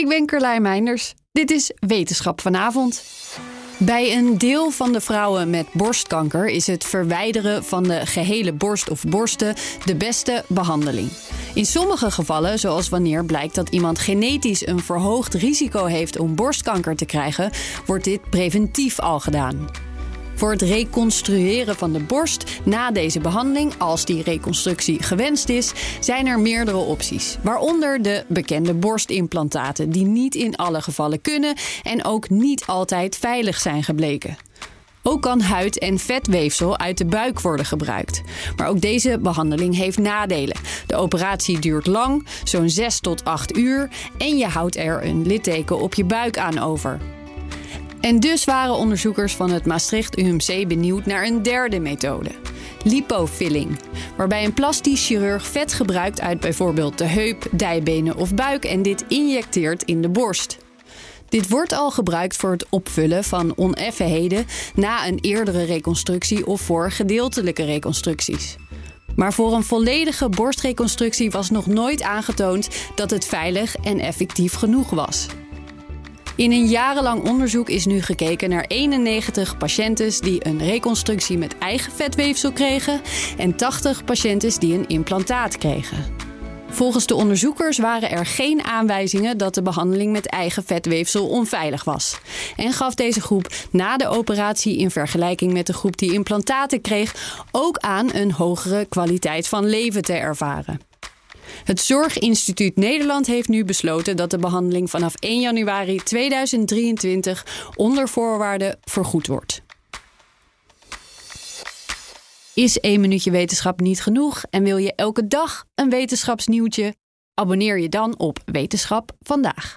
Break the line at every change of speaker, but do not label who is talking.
Ik ben Carlijn Meinders. Dit is Wetenschap vanavond. Bij een deel van de vrouwen met borstkanker is het verwijderen van de gehele borst of borsten de beste behandeling. In sommige gevallen, zoals wanneer blijkt dat iemand genetisch een verhoogd risico heeft om borstkanker te krijgen, wordt dit preventief al gedaan. Voor het reconstrueren van de borst na deze behandeling, als die reconstructie gewenst is, zijn er meerdere opties. Waaronder de bekende borstimplantaten, die niet in alle gevallen kunnen en ook niet altijd veilig zijn gebleken. Ook kan huid- en vetweefsel uit de buik worden gebruikt. Maar ook deze behandeling heeft nadelen. De operatie duurt lang, zo'n 6 tot 8 uur, en je houdt er een litteken op je buik aan over. En dus waren onderzoekers van het Maastricht UMC benieuwd naar een derde methode. Lipofilling, waarbij een plastisch chirurg vet gebruikt uit bijvoorbeeld de heup, dijbenen of buik en dit injecteert in de borst. Dit wordt al gebruikt voor het opvullen van oneffenheden na een eerdere reconstructie of voor gedeeltelijke reconstructies. Maar voor een volledige borstreconstructie was nog nooit aangetoond dat het veilig en effectief genoeg was. In een jarenlang onderzoek is nu gekeken naar 91 patiënten die een reconstructie met eigen vetweefsel kregen en 80 patiënten die een implantaat kregen. Volgens de onderzoekers waren er geen aanwijzingen dat de behandeling met eigen vetweefsel onveilig was. En gaf deze groep na de operatie in vergelijking met de groep die implantaten kreeg ook aan een hogere kwaliteit van leven te ervaren. Het Zorginstituut Nederland heeft nu besloten dat de behandeling vanaf 1 januari 2023 onder voorwaarden vergoed wordt. Is één minuutje wetenschap niet genoeg en wil je elke dag een wetenschapsnieuwtje? Abonneer je dan op Wetenschap vandaag.